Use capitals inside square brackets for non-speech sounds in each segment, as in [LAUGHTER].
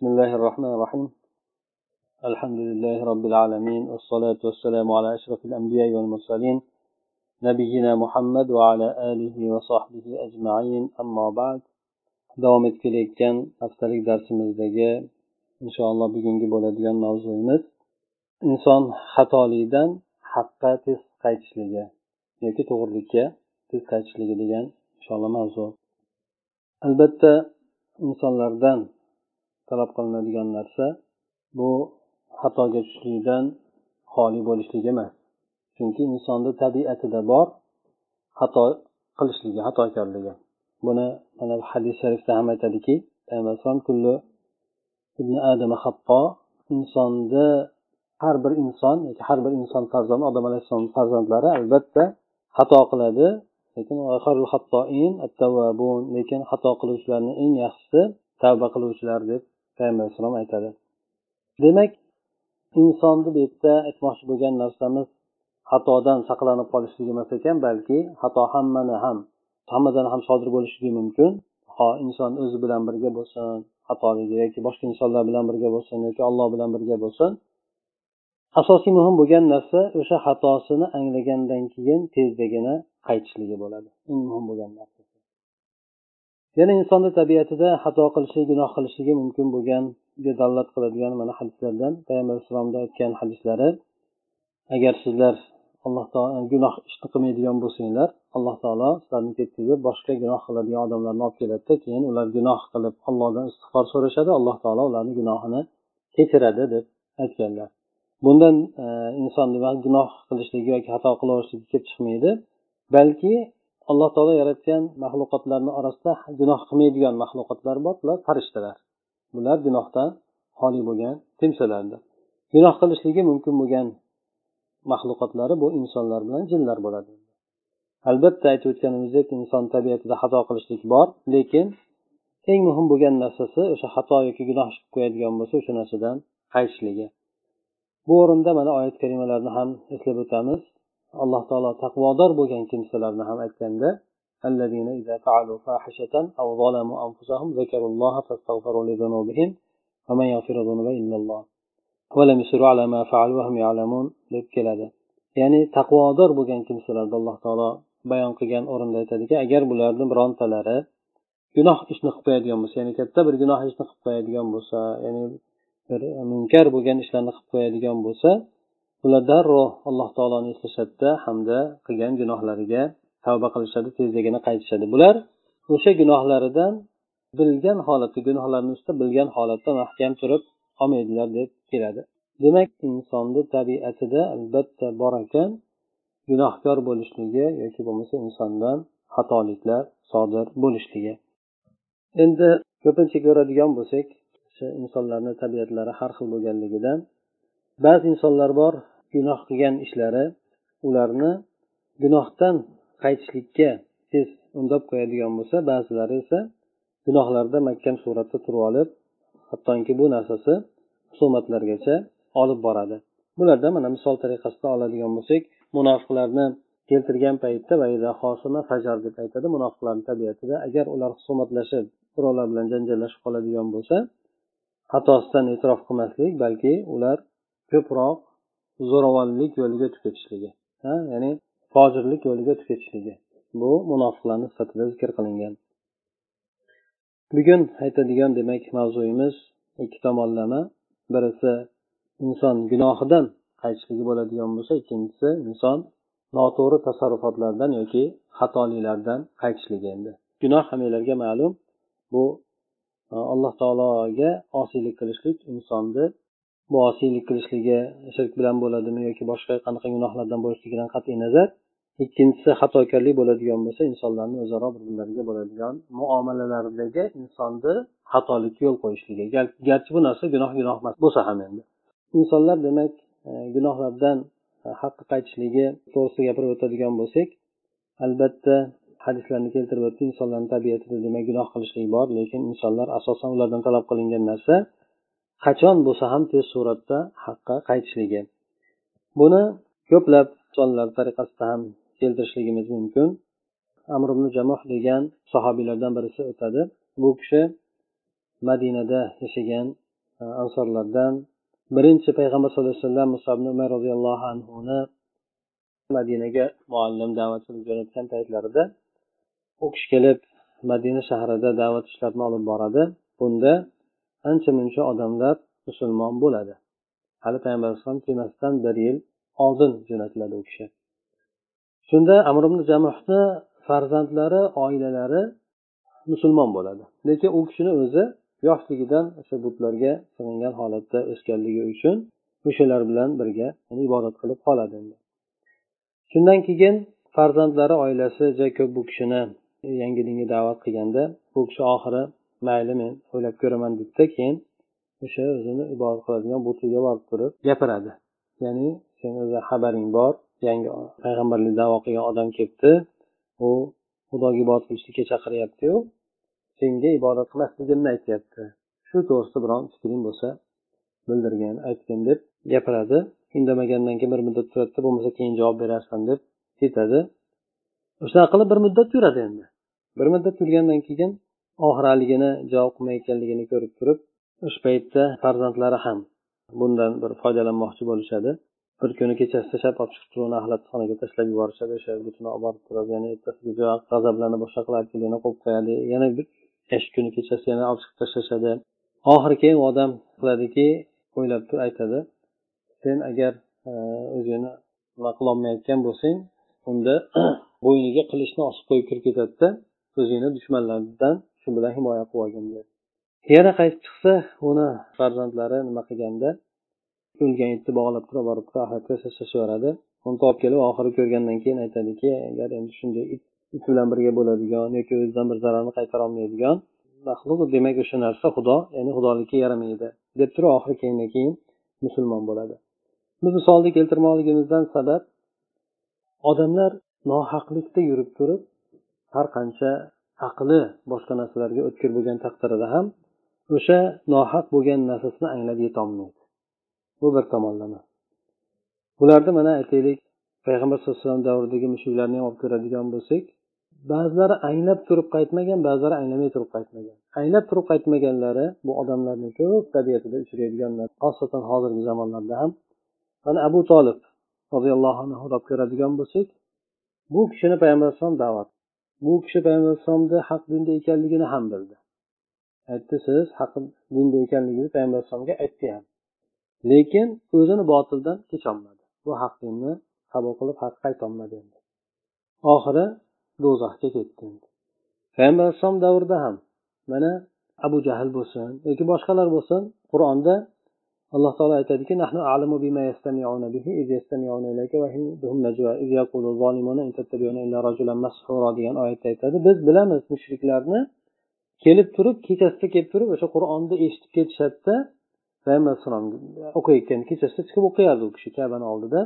بسم الله الرحمن الرحيم الحمد لله رب العالمين والصلاة والسلام على أشرف الأنبياء والمرسلين نبينا محمد وعلى آله وصحبه أجمعين أما بعد davom etib kelayotgan haftalik darsimizdagi inshaalloh bugungi bo'ladigan mavzuyimiz inson xatolikdan haqqa tez qaytishligi yoki to'g'rilikka tez qaytishligi degan inshaalloh mavzu albatta insonlardan talab qilinadigan narsa bu xatoga tushishlikdan xoli bo'lishlik emas. Chunki insonni tabiatida bor xato qilishligi xatokorligi. Buni mana hadis sharifda ham aytadiki insonni har bir inson yoki har bir inson farzandi odam alayhissalom farzandlari albatta xato qiladi. Lekin lekin xato qiluvchilarni eng yaxshisi tavba qiluvchilar deb payg'ambar alayhissalom aytadi. Demak insonni bu yerda aytmoqchi bo'lgan narsamiz xatodan saqlanib qolishligi emas ekan balki xato hammani ham hammadan ham sodir bo'lishligi mumkin. Ho inson o'zi bilan birga bo'lsin xatoligi yoki boshqa insonlar bilan birga bo'lsin yoki olloh bilan birga bo'lsin. Asosiy muhim bo'lgan narsa o'sha xatosini anglagandan keyin tezdagina qaytishligi bo'ladi. Eng muhim bo'lgan narsa. Yana insonni tabiatida xato qilishi gunoh qilishligi mumkin bo'lgan dalolat qiladigan mana hadislardan payg'ambar alayhissalomni aytgan hadislari. Agar sizlar alloh taolo gunoh ishni qilmaydigan bo'lsanglar alloh taolo sizlarni ketkizib boshqa gunoh qiladigan odamlarni olib keladida keyin ular gunoh qilib allohdan istig'for so'rashadi alloh taolo ularni gunohini kechiradi deb aytganlar. Bundan e, inson nima gunoh qilishligi yoki xato qilaverishligi kelib chiqmaydi balki alloh taolo yaratgan maxluqotlarni orasida gunoh qilmaydigan maxluqotlar bor bular farishtalar. Bular gunohdan xoli bo'lgan kimsalardir. Gunoh qilishligi mumkin bo'lgan maxluqotlari bu insonlar bilan jinlar bo'ladi. Albatta aytib o'tganimizdek inson tabiatida xato qilishlik bor lekin eng muhim bo'lgan narsasi o'sha xato yoki gunoh ish qilib qo'yadigan bo'lsa o'sha narsadan qaytishligi. Bu o'rinda mana oyat karimalarni ham eslab o'tamiz. alloh taolo taqvodor bo'lgan kimsalarni ham aytganda الذين إذا فعلوا فاحشة أو ظلموا أنفسهم ذكروا الله فاستغفروا لذنوبهم ومن يغفر الذنوب إلا الله ولم يصروا على ما فعلوا وهم يعلمون deb keladi ya'ni taqvodor bo'lgan kimsalarni alloh taolo bayon qilgan o'rinda aytadiki agar bularni birontalari gunoh ishni qilib qo'yadigan bo'lsa ya'ni katta bir gunoh ishni qilib qo'yadigan bo'lsa ya'ni bir munkar bo'lgan ishlarni qilib qo'yadigan bo'lsa ular darrov alloh taoloni eslashadida hamda qilgan gunohlariga tavba qilishadi tezligini qaytishadi. Bular o'sha gunohlaridan bilgan holatda gunohlarni ustida bilgan holatda mahkam turib olmaydilar deb keladi. Demak insonni tabiatida albatta bor ekan gunohkor bo'lishligi yoki bo'lmasa insondan xatoliklar sodir bo'lishligi. Endi ko'pincha ko'radigan bo'lsak o'sha insonlarni tabiatlari har xil bo'lganligidan ba'zi insonlar bor gunoh qilgan ishlari ularni gunohdan qaytishlikka tez undab qo'yadigan bo'lsa ba'zilari esa gunohlarda mahkam suratda turib olib hattoki bu narsasi husumatlargacha olib boradi. Bularda mana misol tariqasida oladigan bo'lsak munofiqlarni keltirgan paytda fajar deb aytadi munofiqlarni tabiatida agar ular husumatlashib birovlar bilan janjallashib qoladigan bo'lsa xatosidan e'tirof qilmaslik balki ular ko'proq zo'ravonlik yo'liga o'tib ketishligi ya'ni fojirlik yo'liga o'tib ketishligi bu munofiqlarni sifatida zikr qilingan. Bugun aytadigan demak mavzuyimiz ikki tomonlama. Birisi inson gunohidan qaytishligi bo'ladigan bo'lsa ikkinchisi inson noto'g'ri tasarrufotlardan yoki xatoliklardan qaytishligi endi. Gunoh hammanglarga ma'lum. Bu alloh taologa osiylik qilishlik insonni bu osiylik qilishligi shirk bilan bo'ladimi yoki boshqa qanaqa gunohlardan bo'lishligidan qat'iy nazar ikkinchisi xatokorlik bo'ladigan bo'lsa insonlarni o'zaro bir birlariga bo'ladigan muomalalaridagi insonni xatolikka yo'l qo'yishligi garchi bu narsa gunoh gunoh emas bo'lsa ham endi. Insonlar demak e, gunohlardan e, haqqa qaytishligi to'g'risida gapirib o'tadigan bo'lsak albatta hadislarni keltirib o'tdi insonlarni tabiatida demak gunoh qilishlik bor lekin insonlar asosan ulardan talab qilingan narsa qachon bo'lsa ham tez suratda haqqa qaytishligi. Buni ko'plab misollar tariqasida ham keltirishligimiz mumkin. Amr ibn jamoh degan sahobiylardan birisi o'tadi. Bu kishi madinada yashagan e, ansorlardan birinchi payg'ambar sallallohu alayhi vasallam musobni umar roziyallohu anhuni madinaga muallim da'vat qilib jo'natgan paytlarida u kishi kelib madina shahrida da'vat ishlarini olib boradi. Bunda ancha muncha odamlar musulmon bo'ladi. Hali payg'ambar alayhisalom kelmasidan bir yil oldin jo'natiladi u kishi. Shunda amr ibn jamuhni farzandlari oilalari musulmon bo'ladi. Lekin u kishini o'zi yoshligidan o'sha butlarga sig'ingan holatda o'sganligi uchun o'shalar bilan birga ibodat qilib qoladi shundan keyin farzandlari oilasi juda ko'p bu kishini yangi dinga da'vat qilganda bu kishi oxiri mayli men o'ylab ko'raman deydida keyin o'sha o'zini ibodat qiladigan butiga borib turib gapiradi. Ya'ni sen o'zi xabaring bor yangi payg'ambarlik davo qilgan odam kelibdi u xudoga ibodat qilishlikka chaqiryaptiyu senga ibodat qilmasligimni aytyapti. Shu to'g'risida biron fikring bo'lsa bildirgin aytgin deb gapiradi. Indamagandan keyin bir muddat turadida bo'lmasa keyin javob berarsan deb ketadi. Shunaqa qilib bir muddat yuradi endi. Bir muddat yurgandan keyin oxiraligini javob qilmayotganligini ko'rib turib o'sha paytda farzandlari ham bundan bir foydalanmoqchi bo'lishadi. Bir kuni kechasi tashlab olib chiqib turib uni axlatxonaga tashlab yuborishadi. O'sha butun olib borib turib yana ertasiga g'azablanib boshqa qilib yana qo'yib qo'yadi. Yana ish kuni kechasi yana olib chiqib tashlashadi. Oxiri keyin u odam qiladiki o'ylab turib aytadi sen agar e, o'zingni nima qilolmayotgan bo'lsang unda [CLEARS THROAT] bo'yniga qilichni osib qo'yib kirib ketadida o'zingni dushmanlardan shu bilan himoya qilib olgin yana qaytib chiqsa uni farzandlari nima qilganda o'lgan itni bog'lab turib borib axlatga tashlashaveradi uni topib kelib oxiri ko'rgandan keyin aytadiki agar endi shunday it bilan birga bo'ladigan yoki o'zidan bir zararni qaytara olmaydigan maxluq demak o'sha narsa xudo ya'ni xudolikka yaramaydi deb turib oxiri keyindan keyin musulmon bo'ladi. Biz misolni keltirmoqligimizdan sabab odamlar nohaqlikda yurib turib har qancha aqli boshqa narsalarga o'tkir bo'lgan taqdirida ham o'sha nohaq bo'lgan narsasini anglab yetolmaydi. Bu bir tomonlama. Bularni mana aytaylik payg'ambar sallallohu alayhi vasallam davridagi mushuklarni ham olib ko'radigan bo'lsak ba'zilari anglab turib qaytmagan ba'zilari anglamay turib qaytmagan. Anglab turib qaytmaganlari bu odamlarni ko'p tabiatida uchraydiganlar xosatan hozirgi zamonlarda ham. Mana abu tolib roziyallohu anhu olib ko'radigan bo'lsak bu kishini payg'ambar alayhisalom da'vat bu kishi payg'ambar alayhisalomni haq dinda ekanligini ham bildi. Aytdi siz haq dinda ekanligingizni payg'ambar alayhisalomga aytdi ham. Lekin o'zini botildan kecholmadi. Bu haq dinni qabul qilib haqqa aytolmadi endi. Oxiri do'zaxga ketdi payg'ambar alayhisalom davrida ham mana abu jahl bo'lsin yoki boshqalar bo'lsin qur'onda alloh taolo aytadiki degan oyatda aytadi. Biz bilamiz mushriklarni kelib turib kechasida kelib turib o'sha qur'onni eshitib ketishadida payg'ambar alayhissalom o'qiyotgan kechasida chiqib o'qiyardi u kishi kabani oldida.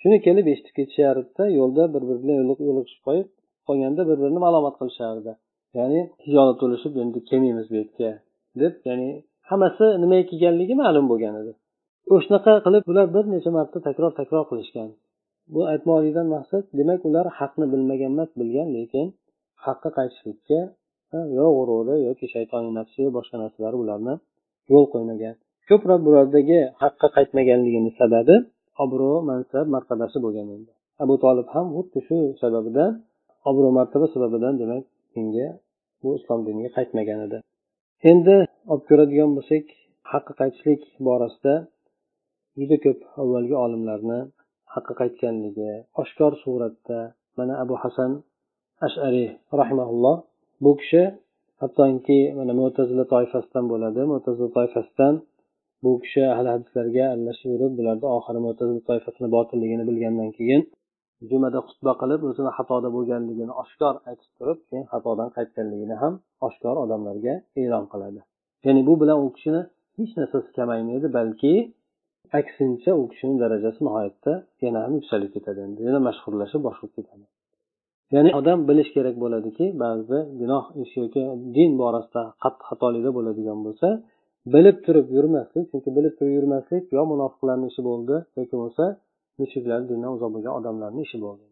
Shuni kelib eshitib ketishardida yo'lda bir biri bilan yo'liqishib qo'yib qolganda bir birini malomat qilishardi. Ya'ni hijolat bo'lishib endi kelmaymiz bu yerga deb ya'ni hammasi nimaga kelganligi ma'lum bo'lgan edi. O'shanaqa qilib ular bir necha marta takror takror qilishgan. Bu aytmoqlikdan maqsad demak ular haqni bilmagan emas bilgan lekin haqqa qaytishlikka yo g'ururi yoki shaytoniy nafsi boshqa narsalar ularni yo'l qo'ymagan. Ko'proq bulardagi haqqa qaytmaganligini sababi obro' mansab martabasi bo'lgan endi abu tolib ham xuddi shu sababidan obro' martaba sababidan demak dinga bu islom diniga qaytmagan edi. Endi olib ko'radigan bo'lsak haqqa qaytishlik borasida juda ko'p avvalgi olimlarni haqqa qaytganligi oshkor suratda mana abu hasan ashariy rahimaulloh bu kishi hattoki mana mo'tazila toifasidan bo'ladi. Mo'tazila toifasidan bu kishi ahli hadislarga aralashib yurib bularni oxiri mo'tazila toifasini botilligini bilgandan keyin jumada xutba qilib o'zini xatoda bo'lganligini oshkor aytib turib keyin xatodan qaytganligini ham oshkor odamlarga e'lon qiladi. Ya'ni bu bilan u kishini hech narsasi kamaymaydi balki aksincha u kishini darajasi nihoyatda yana ham yuksalib ketadi endi yana mashhurlashib boshqa ketadi. Ya'ni odam bilish kerak bo'ladiki ba'zi gunoh ish yoki din borasida qattiq xatolikda bo'ladigan bo'lsa bilib turib yurmaslik chunki bilib turib yurmaslik yo munofiqlarni ishi bo'ldi yoki bo'lmasa mushriklar dindan uzoq bo'lgan odamlarni ishi bo'ldi.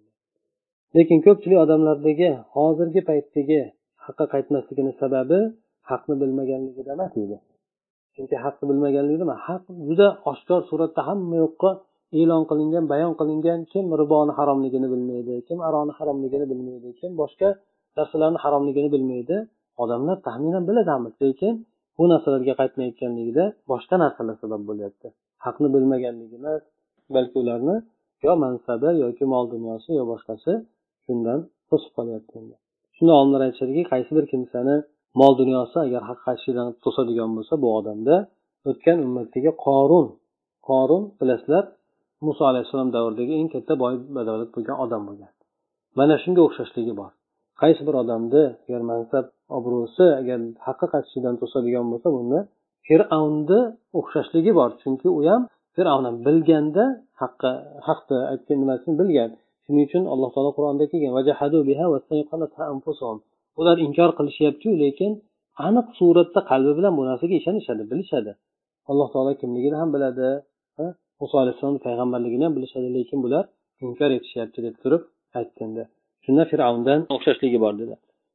Lekin ko'pchilik odamlardagi hozirgi paytdagi haqqa qaytmasligini sababi haqni bilmaganligida emas edi. Chunki haqni bilmaganligida nima haq juda oshkor suratda hamma yoqqa e'lon qilingan bayon qilingan kim riboni haromligini bilmaydi kim aroni haromligini bilmaydi kim boshqa narsalarni haromligini bilmaydi. Odamlar taxminan biladi lekin bu narsalarga qaytmayotganligida boshqa narsalar sabab bo'lyapti. Haqni bilmaganligimiz balki ularni yo mansabi yoki mol dunyosi yo boshqasi shundan to'sib qolyapti shunda olimlar aytishadiki qaysi bir kimsani mol dunyosi agar haq qaytishidan to'sadigan bo'lsa bu odamda o'tgan ummatdagi qorun qorun bilasizlar muso alayhissalom davridagi eng katta boy badavlat bo'lgan odam bo'lgan. Mana shunga o'xshashligi bor. Qaysi bir odamni agar mansab obro'si agar haqqa qaytishidan to'sadigan bo'lsa bunda fir'avnni o'xshashligi bor. Chunki u ham fir'avn ham bilganda haqqa haqni aytgan nimasini bilgan. Shuning uchun alloh taolo qur'onda kelgan ular inkor qilishyaptiyu lekin aniq suratda qalbi bilan bu narsaga ishonishadi bilishadi. Alloh taolo kimligini ham biladi muso alayhissalomni payg'ambarligini ham bilishadi lekin bular inkor etishyapti deb turib aytganda. Shunda fir'avndan o'xshashligi bor dedi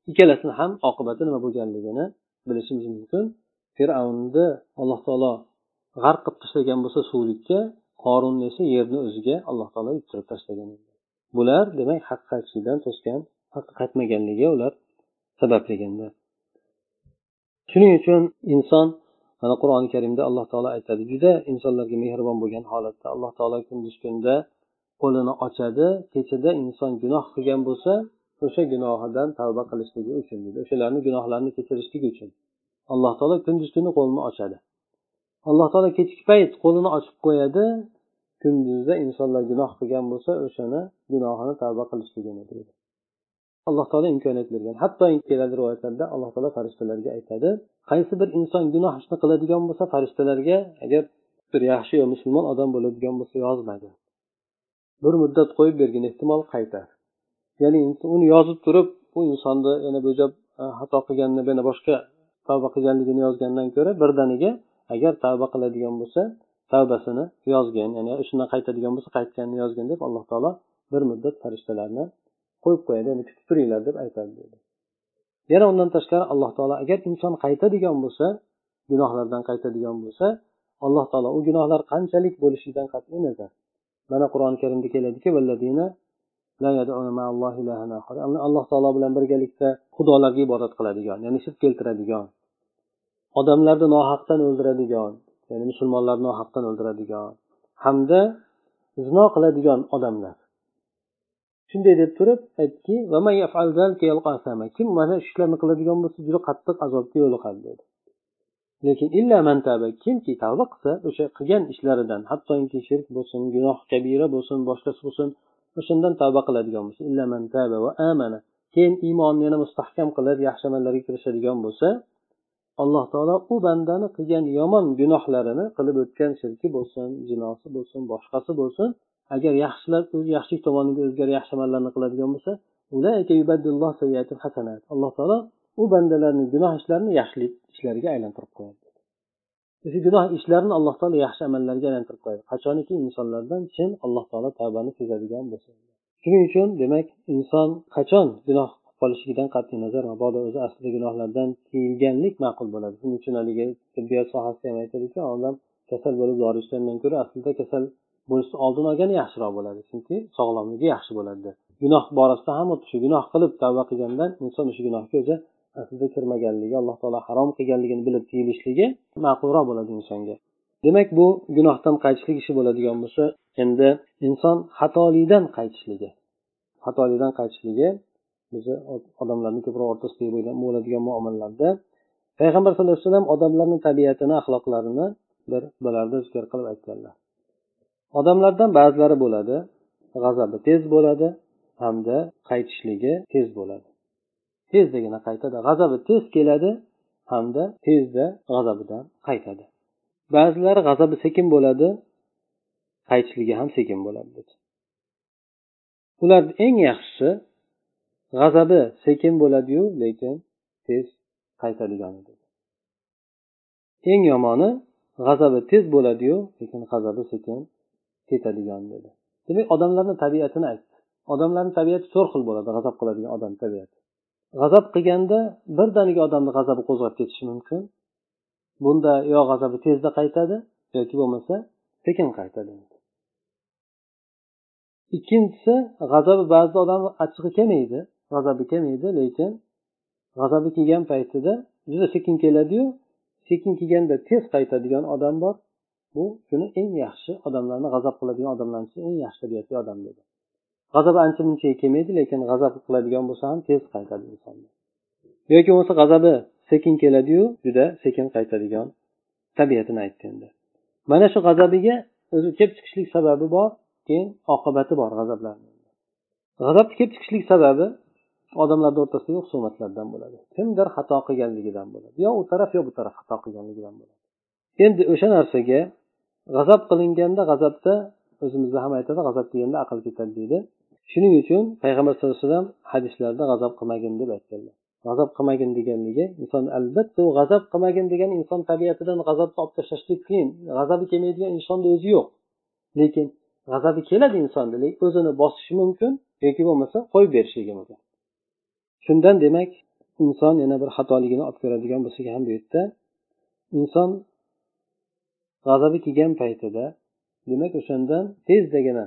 ikkalasini ham oqibati nima bo'lganligini bilishimiz mumkin. Fir'avnni alloh taolo g'arq qilib tashlagan bo'lsa suvlikka qorunni esa yerni o'ziga alloh taolo yuttirib tashlagan bular demak haq qaytishlikdan to'sgan haqqa qaytmaganligi ular sababliganda shuning uchun inson mana qur'oni karimda alloh taolo aytadi juda insonlarga mehribon bo'lgan holatda alloh taolo kunduz kunda qo'lini ochadi kechada inson gunoh qilgan bo'lsa o'sha gunohidan tavba qilishligi uchun deydi o'shalarni gunohlarini kechirishligi uchun. Alloh taolo kunduz kuni qo'lini ochadi. Alloh taolo kechki payt qo'lini ochib qo'yadi kunduzda insonlar gunoh qilgan bo'lsa o'shani gunohini tavba qilishligini deydi. Alloh taolo imkoniyat bergan. Hatto keladi rivoyatlarda alloh taolo farishtalarga aytadi qaysi bir inson gunoh ishni qiladigan bo'lsa farishtalarga agar bir yaxshi yo musulmon odam bo'ladigan bo'lsa yozmadi. Bir muddat qo'yib bergin ehtimol qaytar. Ya'ni uni yozib turib bu insonni yana bu e, xato qilganini yana boshqa tavba qilganligini yozgandan ko'ra birdaniga agar tavba qiladigan bo'lsa tavbasini yozgin ya'ni shundan qaytadigan bo'lsa qaytganini yozgin deb alloh taolo bir muddat farishtalarni qo'yib qo'yadi ya'ni kutib turinglar deb aytadi dedi. Yana undan tashqari alloh taolo agar inson qaytadigan bo'lsa gunohlardan qaytadigan bo'lsa alloh taolo u gunohlar qanchalik bo'lishidan qat'iy nazar. Mana qur'oni karimda keladiki alloh taolo bilan birgalikda xudolarga ibodat qiladigan ya'ni shirk keltiradigan. Odamlarni nohaqdan o'ldiradigan ya'ni musulmonlarni nohaqdan o'ldiradigan hamda zino qiladigan odamlar. Shunday deb turib aytdiki kim mana shu ishlarni qiladigan bo'lsa juda qattiq azobga yo'liqadi dedi. Lekin illa mantaba kimki tavba qilsa o'sha qilgan ishlaridan hattoki shirk bo'lsin gunoh kabira bo'lsin boshqasi bo'lsin o'shandan tavba qiladigan bo'lsa illa mantaba va amana. Keyin iymonni yana mustahkam qilib yaxshi amallarga kirishadigan bo'lsa alloh taolo u bandani qilgan yomon gunohlarini qilib o'tgan shirki bo'lsin jinosi bo'lsin boshqasi bo'lsin. Agar yaxshilar o'z yaxshilik tomoniga o'zgarib yaxshi amallarni qiladigan bo'lsa alloh taolo u bandalarni gunoh ishlarini yaxshilik ishlariga aylantirib qo'yadi. O'sha gunoh ishlarini alloh taolo yaxshi amallarga aylantirib qo'yadi. Qachoniki insonlardan chin alloh taolo tavbani sezadigan bo'lsa. Shuning uchun demak inson qachon gunoh qolishligidan qat'iy nazar mabodo o'zi aslida gunohlardan tiyilganlik ma'qul bo'ladi. Shuning uchun haligi tibbiyot sohasida ham aytadiki odam kasal bo'lib dori ichgandan ko'ra aslida kasal bo'lishni oldini olgani yaxshiroq bo'ladi chunki sog'lomligi yaxshi bo'ladi gunoh borasida ham xuddi shu gunoh qilib tavba qilgandan inson o'sha gunohga o'zi aslida kirmaganligi alloh taolo harom qilganligini bilib tiyilishligi ma'qulroq bo'ladi insonga. Demak bu gunohdan qaytishlik ishi bo'ladigan bo'lsa endi inson xatolikdan qaytishligi xatolikdan qaytishligi o'zi odamlarni ko'proq o'rtasida bo'ladigan muomalalarda payg'ambar sallallohu alayhi vasallam odamlarni tabiatini axloqlarini bir bularda zikr qilib aytganlar. Odamlardan ba'zilari bo'ladi g'azabi tez bo'ladi hamda qaytishligi tez bo'ladi. Tezdagina qaytadi g'azabi tez keladi hamda tezda g'azabidan qaytadi. Ba'zilari g'azabi sekin bo'ladi qaytishligi ham sekin bo'ladi dedi ularni eng yaxshisi g'azabi sekin bo'ladiyu lekin tez qaytadigan dedi eng yomoni g'azabi tez bo'ladiyu lekin g'azabi sekin ketadigan dedi demak odamlarni tabiatini aytdi. Odamlarni tabiati to'rt xil bo'ladi g'azab qiladigan odam tabiati. G'azab qilganda birdaniga odamni g'azabi qo'zg'ab ketishi mumkin. Bunda yo g'azabi tezda qaytadi yoki bo'lmasa sekin qaytadi. Ikkinchisi g'azabi ba'zi odam achchig'i kelmaydi. G'azabi kelmaydi lekin g'azabi kelgan paytida juda sekin keladiyu. Sekin kelganda tez qaytadigan odam bor. Bu shuni eng yaxshi odamlarni g'azab qiladigan odamlarni ichida eng yaxshi tabiatli odam dedi. G'azabi ancha munchaga kelmaydi lekin g'azab qiladigan bo'lsa ham tez qaytadi inson yoki bo'lmasa g'azabi sekin keladiyu juda sekin qaytadigan tabiatini aytdi endi. Mana shu g'azabiga o'zi kelib chiqishlik sababi bor keyin oqibati bor g'azablarni g'azabni kelib chiqishlik sababi odamlarni o'rtasidagi husumatlardan bo'ladi. Kimdir xato qilganligidan bo'ladi. Yo u taraf yo bu taraf xato qilganligidan bo'ladi. Endi o'sha narsaga g'azab qilinganda g'azabda o'zimizda ham aytadi g'azab deganda aql ketadi deydi. Shuning uchun payg'ambar sallallohu alayhi vasallam hadislarda g'azab qilmagin deb aytganlar. G'azab qilmagin deganligi inson albatta u g'azab qilmagin degan inson tabiatidan g'azabni olib tashlashlik qiyin. G'azabi kelmaydigan insonni o'zi yo'q. Lekin g'azabi keladi insonni lekin o'zini bosishi mumkin yoki bo'lmasa qo'yib berishligi mumkin. Shundan demak inson yana bir xatoligini olib ko'radigan bo'lsak ham bu yerda inson g'azabi kelgan paytida demak o'shandan tezdagina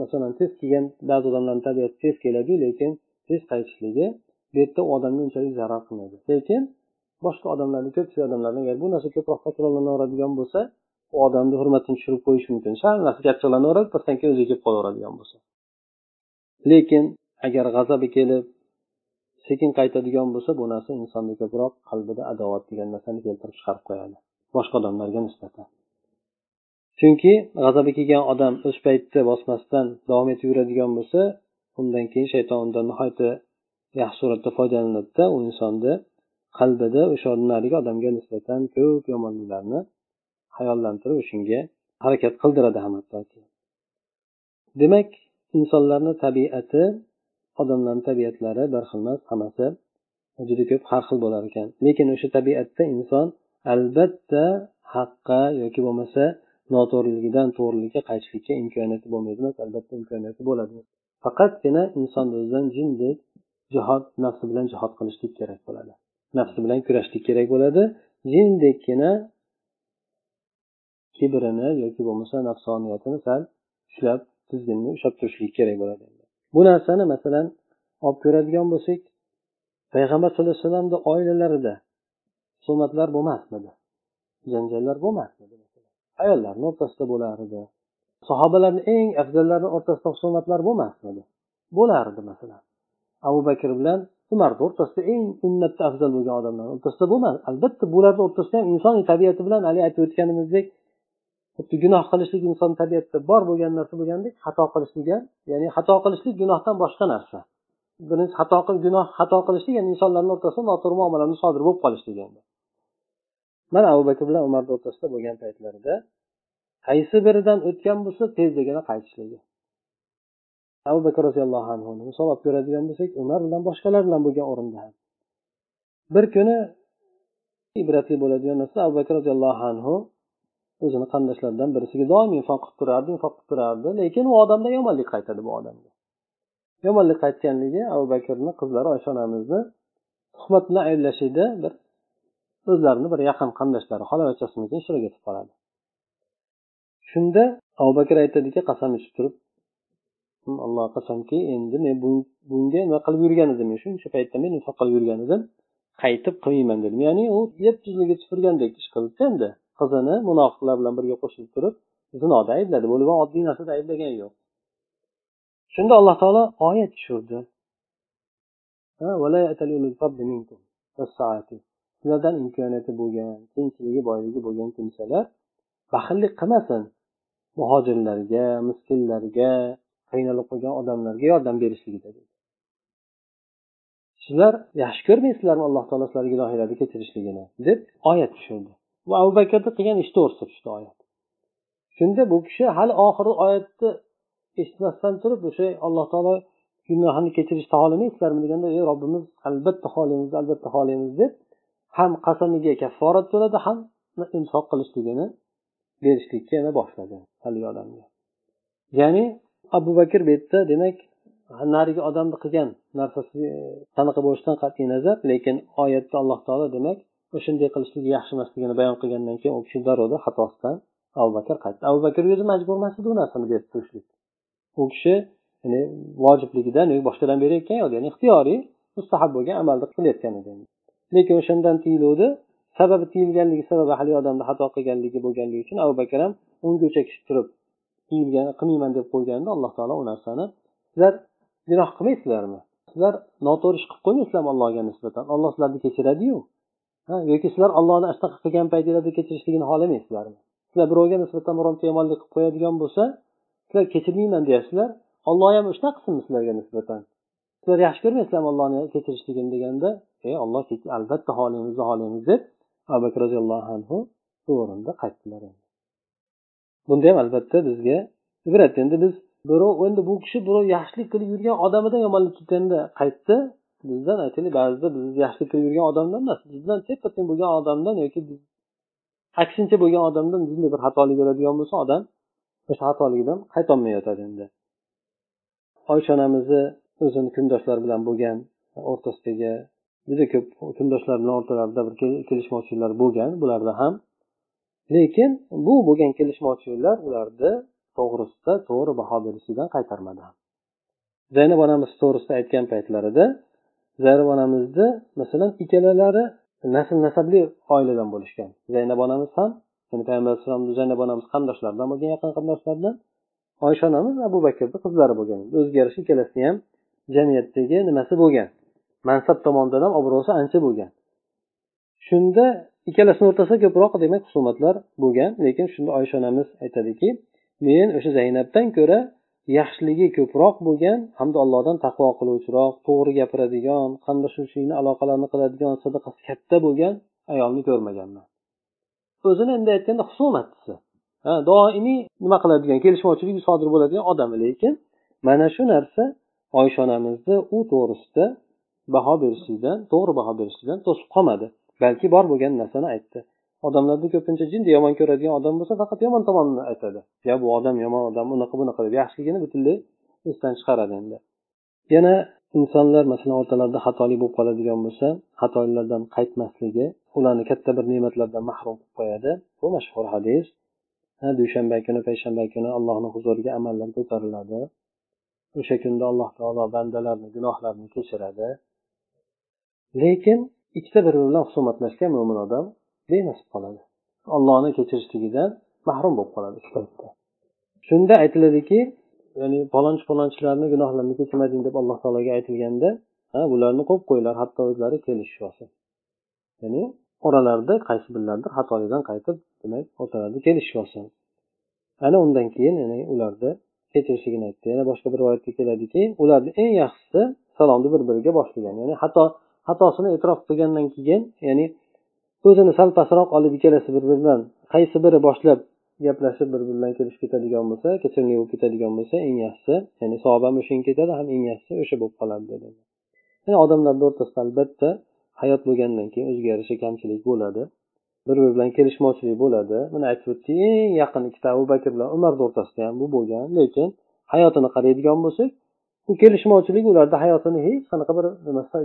masalan tez kelgan ba'zi odamlarni tabiati tez keladiyu lekin tez qaytishligi bu yerda u odamga unchalik zarar qilmaydi. Lekin boshqa odamlarni ko'pchilik odamlarni agar bu narsa ko'proq takrorlanaveradigan bo'lsa u odamni hurmatini tushirib qo'yishi mumkin. Sal narsa achchiqlanaveradi pastdan keyin o'ziga kelib qolaveradigan bo'lsa. Lekin agar g'azabi kelib sekin qaytadigan bo'lsa bu narsa insonni ko'proq qalbida adovat degan narsani keltirib chiqarib qo'yadi. Boshqa odamlarga nisbatan. Chunki g'azabi kelgan odam o'z paytda bosmasdan davom etib yuradigan bo'lsa undan keyin shayton undan nihoyatda yaxshi suratda foydalanadida u insonni qalbida o'sha narigi odamga nisbatan ko'p yomonliklarni hayollantirib shunga harakat qildiradi ham demak insonlarni tabiati odamlarni tabiatlari bir xil emas hammasi juda ko'p har xil bo'lar ekan. Lekin o'sha tabiatda inson albatta haqqa yoki bo'lmasa noto'g'riligidan to'g'rilikka qaytishlikka imkoniyati bo'lmaydi emas albatta imkoniyati bo'ladi. Faqatgina inson o'zidan jindek jihod nafsi bilan jihod qilishlik kerak bo'ladi. Nafsi bilan kurashishlik kerak bo'ladi. Jindekkina kibrini yoki bo'lmasa nafsoniyatini sal ushlab tizginni ushlab turishlik kerak bo'ladi. Bu narsani masalan olib ko'radigan bo'lsak payg'ambar sallallohu alayhi vasallamni oilalarida husumatlar bo'lmasmidi? Janjallar bo'lmasmidi? Ayollarni o'rtasida bo'lar edi sahobalarni eng afzallari o'rtasida husumatlar bo'lmasmidi? Bo'lardi masalan. Abu bakr bilan umarni o'rtasida eng ummatda afzal bo'lgan odamlar o'rtasida bo'lmadi albatta bularni o'rtasida ham insoniy tabiati bilan haligi aytib o'tganimizdek xuddi gunoh qilishlik inson tabiatida bor bo'lgan narsa bo'lgandek xato qilishlik ham ya'ni xato qilishlik gunohdan boshqa narsa. Birinchi xato gunoh xato qilishlik ya'ni insonlarni o'rtasida noto'g'ri muomalalar sodir bo'lib qolishlik endi. Mana abu bakr bilan umarni o'rtasida bo'lgan paytlarida qaysi biridan o'tgan bo'lsa tezdagina qaytishligi. Abu bakr roziyallohu anhuni misol olib ko'radigan bo'lsak umar bilan boshqalar bilan bo'lgan o'rinda ham. Bir kuni ibratli bo'ladigan narsa abu bakr roziyallohu anhu o'zini qandoshlaridan birisiga doim infoq qilib turardi infoq qilib turardi. Lekin u odamdan yomonlik qaytadi bu odamga. Yomonlik qaytganligi abu bakrni qizlari oysha onamizni tuhmat bilan ayblashlikda bir o'zlarini bir yaqin qandoshlari xolavachchasimikin ishtirok ketib qoladi. Shunda abu bakr aytadiki qasam ichib turib hmm, allohga qasamki endi men bunga nima qilib yurgan edim? Shuncha paytda men infoq qilib yurgan edim? Qaytib qilmayman dedim. Ya'ni u yetti yuzliga turgandek ish qilibdi endi. Qizini munofiqlar bilan birga qo'shilib turib zinoda aybladi bo'lgan oddiy narsada ayblagani yo'q. Shunda alloh taolo oyat tushirdi. Sizlardan imkoniyati bo'lgan qiyinchiligi boyligi bo'lgan kimsalar baxillik qilmasin. Muhojirlarga miskinlarga qiynalib qolgan odamlarga yordam berishligida sizlar yaxshi ko'rmaysizlarmi alloh taolo sizlarga gunohinglarni kechirishligini deb oyat tushirdi. Va abu bakrni qilgan ishi to'g'risida tushdi oyat. Shunda bu kishi hali oxiri oyatni eshitmasdan turib o'sha alloh taolo gunohini kechirishni xohlamaysizlarmi deganda ey robbimiz albatta xohlaymiz albatta xohlaymiz deb ham qasamiga kafforat to'ladi ham insof qilishligini berishlikka yana boshladi haligi odamga. Ya'ni abu bakr bu yerda demak narigi odamni qilgan narsasi qanaqa bo'lishidan qat'iy nazar lekin oyatda alloh taolo demak shunday qilishligi yaxshi emasligini bayon qilgandan keyin u kishi darrov xatosidan abu bakr qaytdi. Abu bakr o'zi majbur emas edi u narsani berib turishlik. U kishi ya'ni vojibligidan boshqadan berayotgan yo'q ya'ni ixtiyoriy mustahab bo'lgan amalni qilayotgan edi. Lekin o'shandan tiyiluvdi sababi tiyilganligi sababi haligi odamni xato qilganligi bo'lganligi uchun abu bakr ham unga o'chakishib turib tiyilgan qilmayman deb qo'yganda alloh taolo u narsani sizlar gunoh qilmaysizlarmi? Sizlar noto'g'ri ish qilib qo'ymaysizlarmi allohga nisbatan? Olloh sizlarni kechiradiyu. Yoki sizlar ollohni ashtaqa qilgan paytinglarda kechirishligini xohlamaysizlarmi sizlar birovga nisbatan bironta yomonlik qilib qo'yadigan bo'lsa sizlar kechirmayman deyapsizlar olloh ham shunaqa qilsinmi sizlarga nisbatan? Sizlar yaxshi ko'rmaysizlarmi ollohni kechirishligini deganda e olloh albatta xohlaymiz xohlaymiz deb abu bakr roziyallohu anhu shu o'rinda qaytdilar bunda ham albatta bizga ibrat. Endi biz birov endi bu kishi birov yaxshilik qilib yurgan odamidan yomonlik ketganda qaytdi. Bizdan aytaylik ba'zida biz yaxshilik qilib yurgan odamdan emas bizdan teppa teng bo'lgan odamdan yoki aksincha bo'lgan odamdan bunday bir xatolik bo'ladigan bo'lsa odam o'sha xatoligidan qaytolmay yotadi endi. Oysha onamizni o'zini kundoshlari bilan bo'lgan o'rtasidagi juda ko'p kundoshlar bilan o'rtalarida bir kelishmovchiliklar bo'lgan bularda ham. Lekin bu bo'lgan kelishmovchiliklar ularni to'g'risida to'g'ri baho berishlikdan qaytarmadi zaynab onamiz to'g'risida aytgan paytlarida zaynab onamizni masalan ikkalalari nasl nasabli oiladan bo'lishgan. Zaynab onamiz ham ya'ni payg'ambar alayhissalomni zaynab onamiz qarindoshlardan bo'lgan yaqin qarindoshlardan. Oysha onamiz abu bakrni qizlari bo'lgan. O'ziga yarasha ikkalasini ham jamiyatdagi nimasi bo'lgan? Mansab tomonidan ham obro'si ancha bo'lgan. Shunda ikkalasini o'rtasida ko'proq demak husumatlar bo'lgan lekin shunda oysha onamiz aytadiki men o'sha zaynabdan ko'ra yaxshiligi ko'proq bo'lgan hamda allohdan taqvo qiluvchiroq to'g'ri gapiradigan qamdashuvchilikni aloqalarini qiladigan sadaqasi katta bo'lgan ayolni ko'rmaganman. O'zini endi aytganda husumatchisi doimiy nima qiladigan kelishmovchilik sodir bo'ladigan odam. Lekin mana shu narsa oysha onamizni u to'g'risida baho berishlikdan to'g'ri baho berishlikdan to'sib qolmadi. Balki bor bo'lgan narsani aytdi. Odamlarda ko'pincha jinni yomon ko'radigan odam bo'lsa faqat yomon tomonini aytadi. Yo bu odam yomon odam unaqa bunaqa deb yaxshiligini butunlay esdan chiqaradi endi. Yana insonlar masalan o'rtalarida xatolik bo'lib qoladigan bo'lsa xatolardan qaytmasligi ularni katta bir ne'matlardan mahrum qilib qo'yadi. Bu mashhur hadis. Dushanba kuni payshanba kuni allohni huzuriga amallar ko'tariladi. O'sha kunda alloh taolo bandalarni gunohlarini kechiradi. Lekin ikkita bir biri bilan husumatlashgan mo'min odam benasib qoladi. Ollohni kechirishligidan mahrum bo'lib qoladi shu paytda. Shunda aytiladiki ya'ni falonchi falonchilarni gunohlarini kechirmading deb alloh taologa aytilganda ha bularni qo'yib qo'yinglar hatto o'zlari kelishib olsin ya'ni oralarida qaysi birlaridir xatolikdan qaytib demak o'rtalarida kelishib olsin ana undan keyin ya'ni ularni kechirishligini aytdi. Yana boshqa bir rivoyatda keladiki ularni eng yaxshisi salomni bir biriga boshlagan ya'ni xato xatosini e'tirof qilgandan keyin ya'ni o'zini sal pastroq olib ikkalasi bir biridan qaysi biri boshlab gaplashib bir biri bilan kelishib ketadigan bo'lsa kechirimli bo'lib ketadigan bo'lsa eng yaxshisi ya'ni savob ham o'shanga ketadi ham eng yaxshisi o'sha bo'lib qoladi dedi. Ya'ni odamlarni o'rtasida albatta hayot bo'lgandan keyin o'ziga yarasha kamchilik bo'ladi bir biri bilan kelishmovchilik bo'ladi. Buni aytib o'tdik eng yaqin ikkita abu bakr bilan umarni o'rtasida ham bu bo'lgan lekin hayotini qaraydigan bo'lsak bu kelishmovchilik ularni hayotini hech qanaqa bir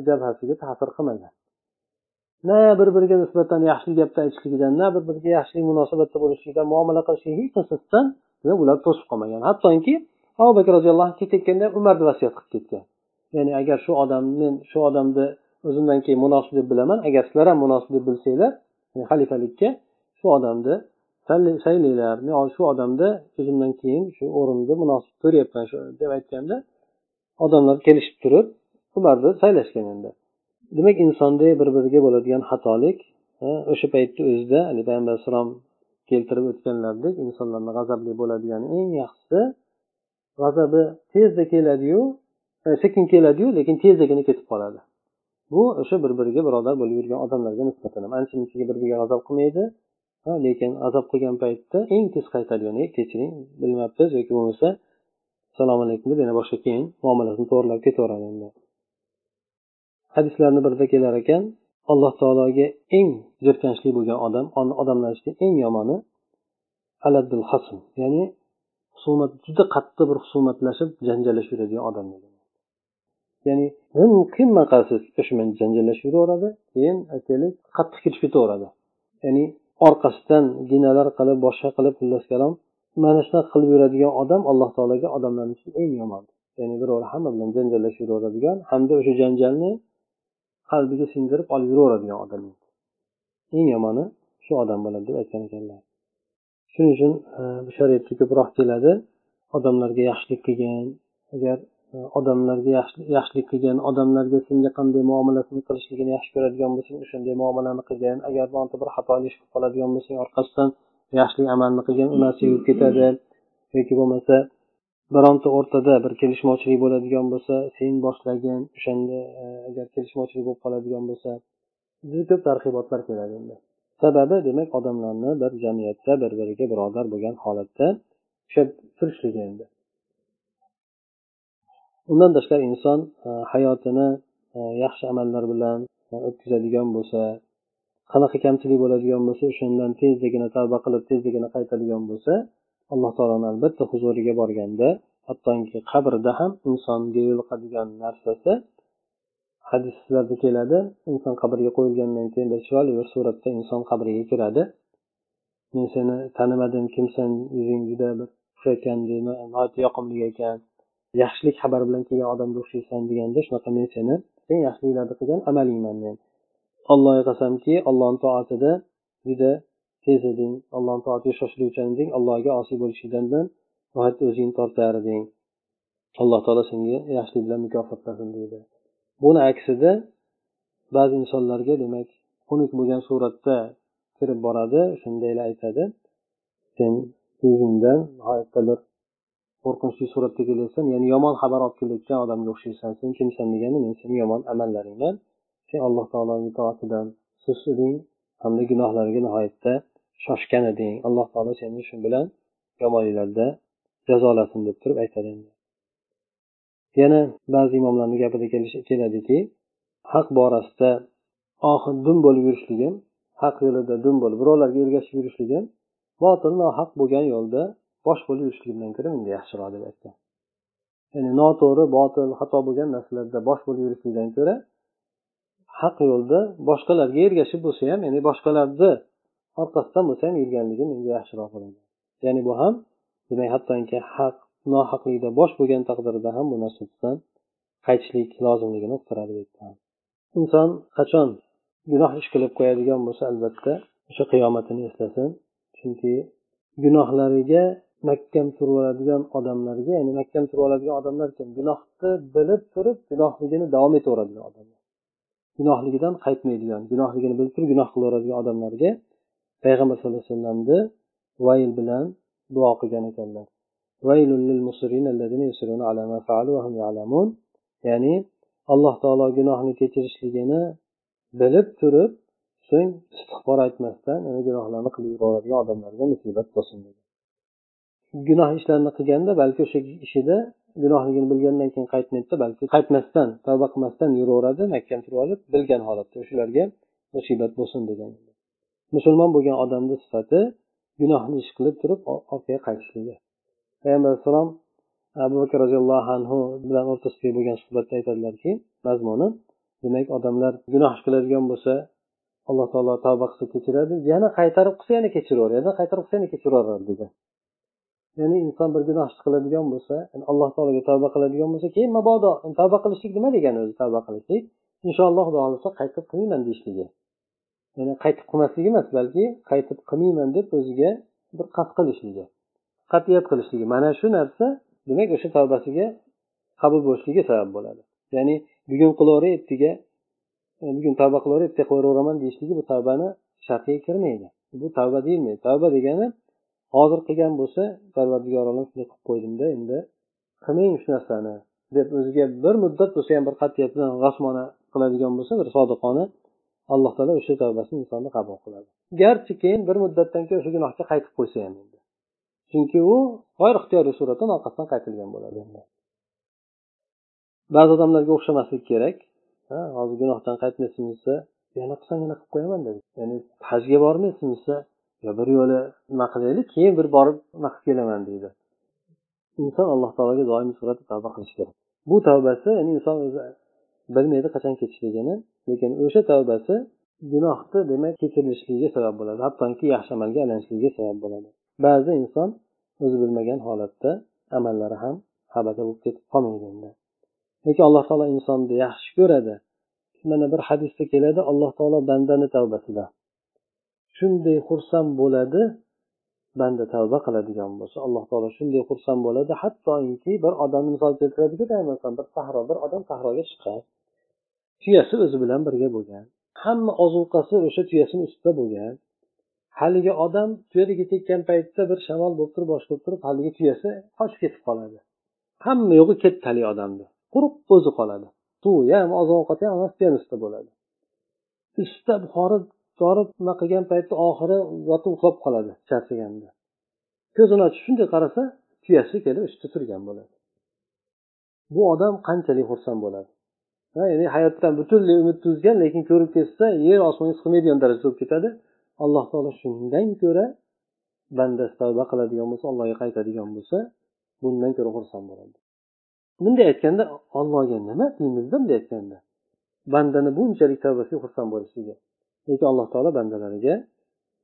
jabhasiga ta'sir qilmagan. Na bir biriga nisbatan yaxshi gapni aytishligidan na bir biriga yaxshi munosabatda bo'lishligidan muomala qilishlik hech narsasidan ular to'sib qolmagan. Hattoki abu bakr roziyallohu anhu ketayotganda umarni vasiyat qilib ketgan. Ya'ni agar shu odam men shu odamni o'zimdan keyin munosib deb bilaman agar sizlar ham munosib deb bilsanglar xalifalikka shu odamni saylanglar. Men shu odamni o'zimdan keyin shu o'rinni munosib ko'ryapman deb aytganda odamlar kelishib turib umarni saylashgan endi. Demak insonda bir biriga bo'ladigan xatolik o'sha paytni o'zida ali payg'ambar alayhissalom keltirib o'tganlaridek insonlarni g'azabli bo'ladigan eng yaxshisi g'azabi tezda keladiyu e, sekin keladiyu lekin tezdagina ketib qoladi. Bu o'sha bir biriga birodar bo'lib yurgan odamlarga nisbatan ham. Ancha munchaga bir biriga g'azab qilmaydi lekin azob qilgan paytda eng tez qaytadigan kechiring bilmabmiz yoki bo'lmasa assalomu alaykum deb yana boshqa keyin muomalasini to'g'irlab ketaveradi endi. Hadislarni birida kelar ekan alloh taologa eng jirkanchli bo'lgan odam odamlar ichida eng yomoni aladdul hasm ya'ni husumat juda qattiq bir husumatlashib janjallashib yuradigan odam ya'ni qiyma maqsadsiz shu bilan janjallashib yuraveradi keyin aytaylik qattiq kirishib ketaveradi. Ya'ni orqasidan ginalar qilib boshqa qilib xullas kalom mana shunaqa qilib yuradigan odam alloh taologa odamlarni ichida eng yomon ya'ni birov hamma bilan janjallashib yuraveradigan hamda o'sha janjalni qalbiga singdirib olib yuraveradigan odam eng yomoni shu odam bo'ladi deb aytgan ekanlar. Shuning uchun e, bu shariatda ko'proq keladi. Odamlarga yaxshilik qilgin. Agar e, odamlarga yaxshilik qilgin odamlarga senga qanday muomalasini qilishligini yaxshi ko'radigan bo'lsang o'shanday muomalani qilgin. Agar bironta bir xato ish qilib qoladigan bo'lsang orqasidan yaxshilik amalni qilgin u narsa yurib ketadi. Yoki bo'lmasa bironta o'rtada bir kelishmovchilik bo'ladigan bo'lsa sen boshlagin o'shanda e, agar kelishmovchilik bo'lib qoladigan bo'lsa juda ko'p targ'ibotlar keladi unda sababi demak odamlarni bir jamiyatda bir biriga birodar bo'lgan holatda ushlab turishligi endi. Undan tashqari inson e, hayotini e, yaxshi amallar bilan o'tkazadigan bo'lsa qanaqa kamchilik bo'ladigan bo'lsa o'shandan tezligina tavba qilib tezligina qaytadigan bo'lsa alloh taoloni albatta huzuriga borganda hattoki qabrda ham insonga yo'liqadigan narsasi hadislarda keladi. Inson qabrga qo'yilgandan keyin bir chiroyli bir suratda inson qabriga kiradi. Men seni tanimadim kimsan yuzing juda bir xushayotgan yoqimli ekan yaxshilik xabar bilan kelgan odamga o'xshaysan deganda shunaqa men seni sen yaxshiliklarni qilgan amalingman men. Allohga qasamki allohni toatida juda tez eding allohni toatiga shoshiluvchan eding allohga osiy bo'lishingdan nihoyatda o'zingni tortar eding alloh taolo senga yaxshilik bilan mukofotlasin deydi. Buni aksida ba'zi insonlarga demak xunuk bo'lgan suratda kirib boradi shundaylar aytadi. Sen o'zingdan nihoyatda bir qo'rqinchli suratda kelyapsan ya'ni yomon xabar olib kelayotgan odamga o'xshaysan sen kimsan degani men seni yomon amallaringman sen alloh taoloni itoatidan sus eding hamda gunohlarga nihoyatda shoshgan eding alloh taolo seni shu bilan yomonliklarda jazolasin deb turib aytadi yana ba'zi imomlarni gapida keladiki haq borasida oxir dum bo'lib yurishligim haq yo'lida dum bo'lib birovlarga ergashib yurishligim botil nohaq bo'lgan yo'lda bosh bo'lib yurishligimdan ko'ra menga yaxshiroq deb aytgan ya'ni noto'g'ri botil xato bo'lgan narsalarda bosh bo'lib yurishlikdan ko'ra haq yo'lda boshqalarga ergashib bo'lsa ham ya'ni boshqalarni orqasidan bo'lsa ham yurganligi menga yaxshiroq bo'ladi. Ya'ni bu ham demak hattoki haq nohaqlikda bosh bo'lgan taqdirda ham bu narsadan qaytishlik lozimligini uqtiradi inson qachon gunoh ish qilib qo'yadigan bo'lsa albatta o'sha qiyomatini eslasin. Chunki gunohlariga mahkam turib oladigan odamlarga ya'ni mahkam turib oladigan odamlar kim? Gunohni bilib turib gunohligini davom etaveradigan odamlar. Gunohligidan qaytmaydigan gunohligini bilib turib gunoh qilaveradigan odamlarga payg'ambar sallallohu alayhi vasallamni vayl bilan duo qilgan ekanlar. Ya'ni alloh taolo gunohni kechirishligini bilib turib so'ng istig'for aytmasdan yana gunohlarni qilib yuboradigan odamlarga musibat bo'lsin dedi. Gunoh ishlarni qilganda balki o'sha ishida gunohligini bilgandan keyin qaytmaydida balki qaytmasdan tavba qilmasdan yuraveradi mahkam turib olib bilgan holatda o'shalarga musibat bo'lsin degan. Musulmon bo'lgan odamni sifati gunohni ish qilib turib orqaga qaytishligi. Payg'ambar alayhissalom abu bakr roziyallohu anhu bilan o'rtasidagi bo'lgan suhbatda aytadilarki mazmuni demak odamlar gunoh ish qiladigan bo'lsa alloh taolo tavba qilsa kechiradi yana qaytarib qilsa yana kechiraveradi qaytarib qilsa yana kechiraveradi dedi. Ya'ni inson bir gunoh ish qiladigan bo'lsa alloh taologa tavba qiladigan bo'lsa keyin mabodo tavba qilishlik nima degani o'zi tavba qilishlik? Inshaalloh xudo xohlasa qaytib qilmayman deyishligi. Ya'ni qaytib qilmasligi emas balki qaytib qilmayman deb o'ziga bir qasd qilishligi. Qat'iyat qilishligi. Mana shu narsa demak o'sha tavbasiga qabul bo'lishligiga sabab bo'ladi. Ya'ni bugun qilaveray ertaga e, bugun tavba qilaveray ertaga qilaveraman deyishligi bu tavbani shartiga kirmaydi. Bu tavba deyilmaydi tavba degani hozir qilgan bo'lsa parvardigor shunday qilib qo'ydimda endi qilmang shu narsani deb o'ziga bir muddat bo'lsa ham bir qat'iyat bilan rasmona qiladigan bo'lsa bir sodiqona alloh taolo o'sha tavbasini insonni qabul qiladi. Garchi keyin bir muddatdan keyin o'sha gunohga qaytib qo'ysa ham endi. Chunki u g'oyri ixtiyoriy suratdan orqasidan qaytilgan bo'ladi ba'zi odamlarga o'xshamaslik kerak. Ha hozir gunohdan qaytmayapsizmi desa yana qilsam yana qilib qo'yaman dedi. Ya'ni hajga bormaysizmi? Desa yo bir yo'la nima qilaylik? Keyin bir borib nima qilib kelaman deydi. Inson alloh taologa doimiy suratda tavba qilishi kerak. Bu tavbasi ya'ni inson o'zi bilmaydi qachon ketishligini lekin o'sha tavbasi gunohni demak kechirilishligiga sabab bo'ladi. Hattoki yaxshi amalga aylanishligiga sabab bo'ladi. Ba'zi inson o'zi bilmagan holatda amallari ham habata bo'lib ketib qolmaydi lekin alloh taolo insonni yaxshi ko'radi. Mana bir hadisda keladi alloh taolo bandani tavbasida. Shunday xursand bo'ladi banda tavba qiladigan bo'lsa alloh taolo shunday xursand bo'ladi hattoki bir odamni misol keltiradiku bir sahro bir odam sahroga chiqqan tuyasi o'zi bilan birga bo'lgan. Hamma ozuqasi o'sha tuyasini ustida bo'lgan. Haligi odam tuyaga ketayotgan paytda bir shamol bo'lib turib boshqa bo'lib turib haligi tuyasi qochib ketib qoladi. Hamma yo'g'i ketdi haligi odamni quruq o'zi qoladi. Suvi ham oziq ovqati ham hammasi tuyani ustida bo'ladi. Ustida horib yorib nima qilgan paytda oxiri yotib uxlab qoladi charchaganda ko'zini ochib shunday qarasa tuyasi kelib ustida turgan bo'ladi. Bu odam qanchalik xursand bo'ladi? Ya'ni hayotdan butunlay umidni uzgan lekin ko'rib ketsa yer osmonga sig'maydigan darajada bo'lib ketadi. Alloh taolo shundan ko'ra bandasi tavba qiladigan bo'lsa allohga qaytadigan bo'lsa bundan ko'ra xursand bo'ladi. Bunday aytganda allohga nima deymizda? Bunday aytganda bandani bunchalik tavbasiga xursand bo'lishligi lekin alloh taolo bandalariga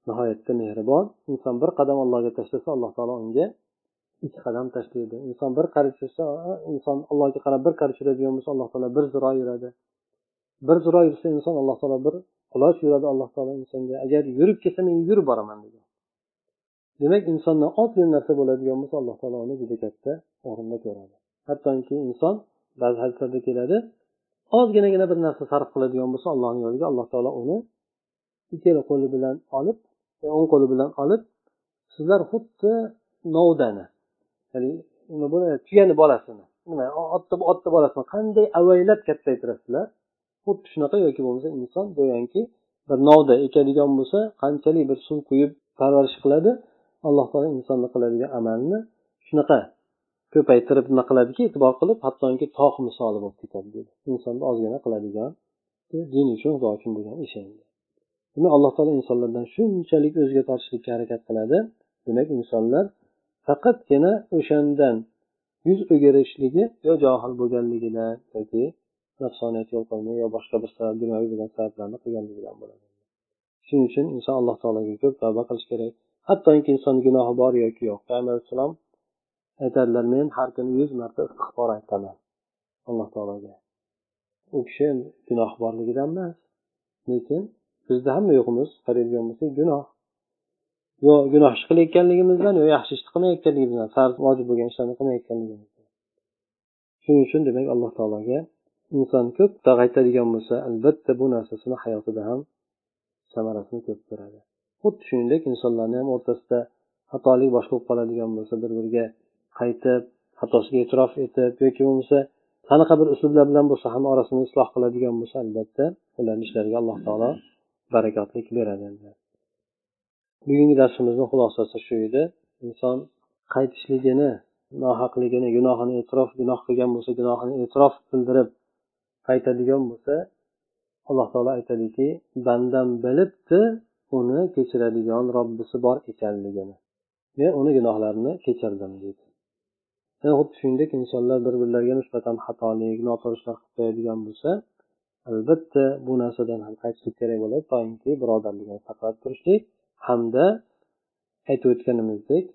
nihoyatda mehribon inson bir qadam allohga tashlasa alloh taolo unga ikki qadam tashlaydi inson bir qarich yursa inson allohga qarab bir qarich yuradigan bo'lsa alloh taolo bir ziro yuradi. Bir ziro yursa inson alloh taolo bir quloch yuradi alloh taolo insonga agar yurib ketsa men yurib boraman degan. Demak insondan oddiy narsa bo'ladigan bo'lsa alloh taolo uni juda katta o'rinda ko'radi. Hattoki inson ba'zi hadislarda keladi ozginagina bir narsa sarf qiladigan bo'lsa allohni yo'liga alloh taolo uni ikkala qo'li bilan olib e, o'ng qo'li bilan olib sizlar xuddi novdani nima buni tuyani bolasini nima otni otni bolasini qanday avaylab kattaytirasizlar xuddi shunaqa yoki bo'lmasa inson go'yoki bir novda ekadigan bo'lsa qanchalik bir suv quyib parvarish qiladi alloh taolo insonni qiladigan amalni shunaqa ko'paytirib nima qiladiki e'tibor qilib hattoki tog' misoli bo'lib ketadi dedi. Insonni ozgina qiladigan din uchun xudo uchun bo'lgan ish endi. Demak alloh taolo insonlardan shunchalik o'ziga tortishlikka harakat qiladi. Demak insonlar faqatgina o'shandan yuz o'girishligi yo johil bo'lganligidan yoki nafsoniyat yo'l qo'ymay yo boshqa bir sabab dunyoviy bo'lgan sabablarni qilganligidan bo'ladi. Shuning uchun inson alloh taologa ko'p tavba qilish kerak. Hattoki inson gunohi bor yoki yo'q. Payg'ambar alayhissalom aytadilar men har kuni yuz marta istig'for aytaman alloh taologa. U kishi gunoh borligidan emas lekin bizda hamma yo'qimiz qaraydigan bo'lsak gunoh. Yo gunoh ish qilayotganligimizdan yo yaxshi ishni qilmayotganligimizdan farz vojib bo'lgan ishlarni qilmayotganligimizdan. Shuning uchun demak alloh taologa inson ko'p qaytadigan bo'lsa albatta bu narsasini hayotida ham samarasini ko'p ko'radi. Xuddi shuningdek insonlarni ham o'rtasida xatolik boshqa bo'lib qoladigan bo'lsa bir biriga qaytib xatosiga e'tirof etib yoki bo'lmasa qanaqa bir uslublar bilan bo'lsa ham orasini isloh qiladigan bo'lsa albatta ularni ishlariga alloh taolo barakotlik beradi bugungi darsimizni xulosasi shu edi. Inson qaytishligini nohaqligini gunohini e'tirof gunoh qilgan bo'lsa gunohini e'tirof bildirib qaytadigan bo'lsa alloh taolo aytadiki bandam bilibdi uni kechiradigan robbisi bor ekanligini. Men uni gunohlarini kechirdim deydi. Xuddi shuningdek insonlar bir birlariga nisbatan xatolik noto'g'ri ishlar qilib qo'yadigan bo'lsa albatta bu narsadan ham qaytishlik kerak bo'ladi toinki birodarligini saqlab turishlik hamda aytib o'tganimizdek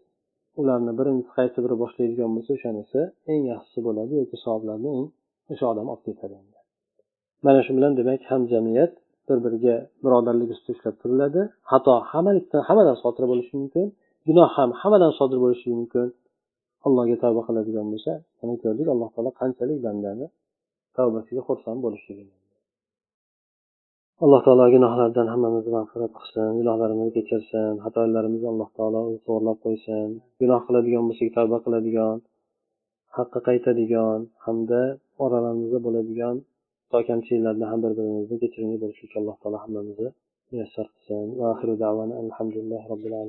ularni birinchisi qaysi biri boshlaydigan bo'lsa o'shanisi eng yaxshisi bo'ladi yoki savoblarni eng o'sha odam olib ketadi. Mana shu bilan demak ham jamiyat bir biriga birodarlik ustida ushlab turiladi. Xato hammalikdan hammadan sodir bo'lishi mumkin gunoh ham hammadan sodir bo'lishi mumkin. Allohga tavba qiladigan bo'lsa mana ko'rdik alloh taolo qanchalik bandani tavbasiga xursand bo'lishligini alloh taolo gunohlardan hammamizni mag'firat qilsin gunohlarimizni kechirsin xatolarimizni alloh taolo to'g'irlab qo'ysin. Gunoh qiladigan bo'lsak tavba qiladigan haqqa qaytadigan hamda oralarimizda bo'ladigan kamchiliklarni ham bir birimizni kechirimli bo'lishlikka alloh taolo hammamizni muyassar qilsin. Alhamdulillahi robbil alamin.